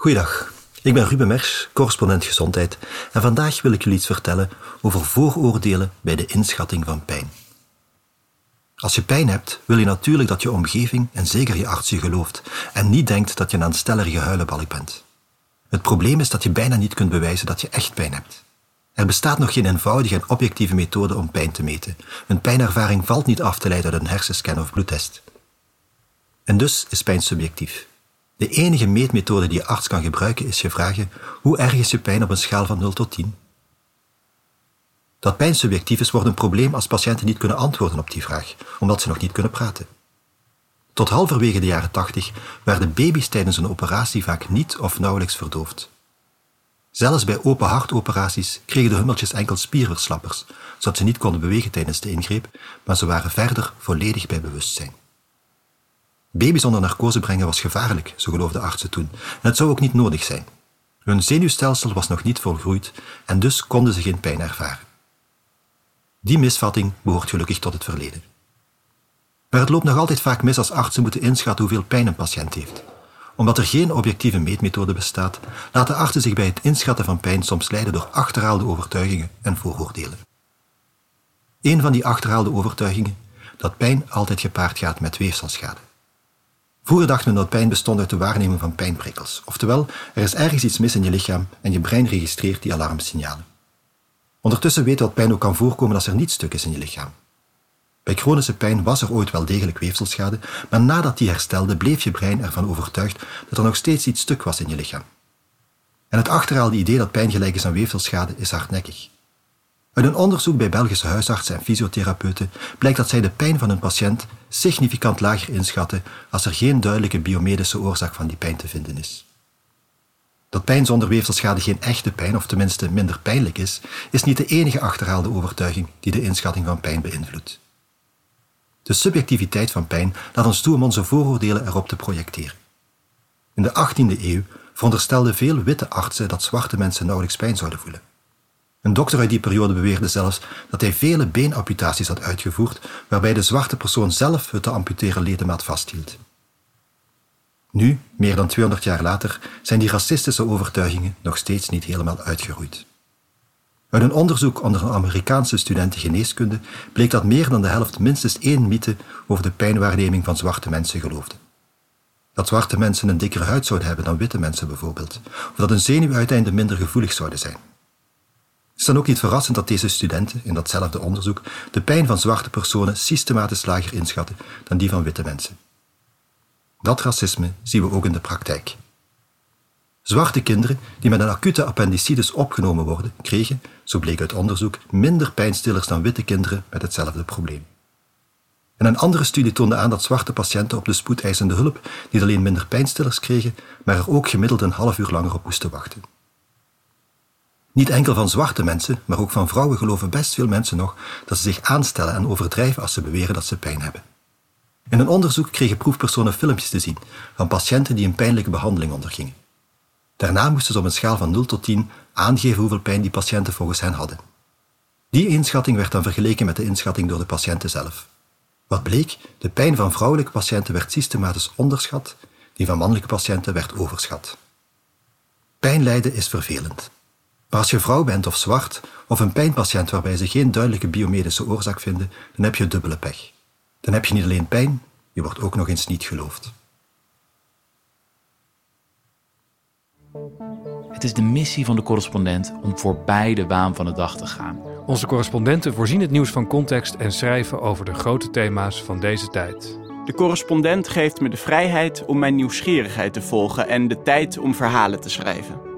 Goeiedag, ik ben Ruben Mers, correspondent gezondheid en vandaag wil ik jullie iets vertellen over vooroordelen bij de inschatting van pijn. Als je pijn hebt, wil je natuurlijk dat je omgeving en zeker je arts je gelooft en niet denkt dat je een aanstellerige huilenbalk bent. Het probleem is dat je bijna niet kunt bewijzen dat je echt pijn hebt. Er bestaat nog geen eenvoudige en objectieve methode om pijn te meten. Een pijnervaring valt niet af te leiden uit een hersenscan of bloedtest. En dus is pijn subjectief. De enige meetmethode die je arts kan gebruiken is je vragen hoe erg is je pijn op een schaal van 0 tot 10? Dat pijn subjectief is wordt een probleem als patiënten niet kunnen antwoorden op die vraag, omdat ze nog niet kunnen praten. Tot halverwege de jaren 80 werden baby's tijdens een operatie vaak niet of nauwelijks verdoofd. Zelfs bij open hartoperaties kregen de hummeltjes enkel spierverslappers, zodat ze niet konden bewegen tijdens de ingreep, maar ze waren verder volledig bij bewustzijn. Baby's onder narcose brengen was gevaarlijk, zo geloofden artsen toen, en het zou ook niet nodig zijn. Hun zenuwstelsel was nog niet volgroeid en dus konden ze geen pijn ervaren. Die misvatting behoort gelukkig tot het verleden. Maar het loopt nog altijd vaak mis als artsen moeten inschatten hoeveel pijn een patiënt heeft. Omdat er geen objectieve meetmethode bestaat, laten artsen zich bij het inschatten van pijn soms leiden door achterhaalde overtuigingen en vooroordelen. Een van die achterhaalde overtuigingen, dat pijn altijd gepaard gaat met weefselschade. Vroeger dacht men dat pijn bestond uit de waarneming van pijnprikkels. Oftewel, er is ergens iets mis in je lichaam en je brein registreert die alarmsignalen. Ondertussen weten we dat pijn ook kan voorkomen als er niet stuk is in je lichaam. Bij chronische pijn was er ooit wel degelijk weefselschade, maar nadat die herstelde bleef je brein ervan overtuigd dat er nog steeds iets stuk was in je lichaam. En het achterhaalde idee dat pijn gelijk is aan weefselschade is hardnekkig. Uit een onderzoek bij Belgische huisartsen en fysiotherapeuten blijkt dat zij de pijn van hun patiënt significant lager inschatten als er geen duidelijke biomedische oorzaak van die pijn te vinden is. Dat pijn zonder weefselschade geen echte pijn, of tenminste minder pijnlijk is, is niet de enige achterhaalde overtuiging die de inschatting van pijn beïnvloedt. De subjectiviteit van pijn laat ons toe om onze vooroordelen erop te projecteren. In de 18e eeuw veronderstelden veel witte artsen dat zwarte mensen nauwelijks pijn zouden voelen. Een dokter uit die periode beweerde zelfs dat hij vele beenamputaties had uitgevoerd, waarbij de zwarte persoon zelf het te amputeren ledemaat vasthield. Nu, meer dan 200 jaar later, zijn die racistische overtuigingen nog steeds niet helemaal uitgeroeid. Uit een onderzoek onder een Amerikaanse studenten geneeskunde bleek dat meer dan de helft minstens één mythe over de pijnwaarneming van zwarte mensen geloofde. Dat zwarte mensen een dikkere huid zouden hebben dan witte mensen bijvoorbeeld, of dat hun zenuwuiteinden minder gevoelig zouden zijn. Het is dan ook niet verrassend dat deze studenten in datzelfde onderzoek de pijn van zwarte personen systematisch lager inschatten dan die van witte mensen. Dat racisme zien we ook in de praktijk. Zwarte kinderen die met een acute appendicitis opgenomen worden, kregen, zo bleek uit onderzoek, minder pijnstillers dan witte kinderen met hetzelfde probleem. En een andere studie toonde aan dat zwarte patiënten op de spoedeisende hulp niet alleen minder pijnstillers kregen, maar er ook gemiddeld een half uur langer op moesten wachten. Niet enkel van zwarte mensen, maar ook van vrouwen geloven best veel mensen nog dat ze zich aanstellen en overdrijven als ze beweren dat ze pijn hebben. In een onderzoek kregen proefpersonen filmpjes te zien van patiënten die een pijnlijke behandeling ondergingen. Daarna moesten ze op een schaal van 0 tot 10 aangeven hoeveel pijn die patiënten volgens hen hadden. Die inschatting werd dan vergeleken met de inschatting door de patiënten zelf. Wat bleek? De pijn van vrouwelijke patiënten werd systematisch onderschat, die van mannelijke patiënten werd overschat. Pijn lijden is vervelend. Maar als je vrouw bent of zwart, of een pijnpatiënt waarbij ze geen duidelijke biomedische oorzaak vinden, dan heb je dubbele pech. Dan heb je niet alleen pijn, je wordt ook nog eens niet geloofd. Het is de missie van de correspondent om voorbij de waan van de dag te gaan. Onze correspondenten voorzien het nieuws van context en schrijven over de grote thema's van deze tijd. De correspondent geeft me de vrijheid om mijn nieuwsgierigheid te volgen en de tijd om verhalen te schrijven.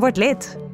Word lid.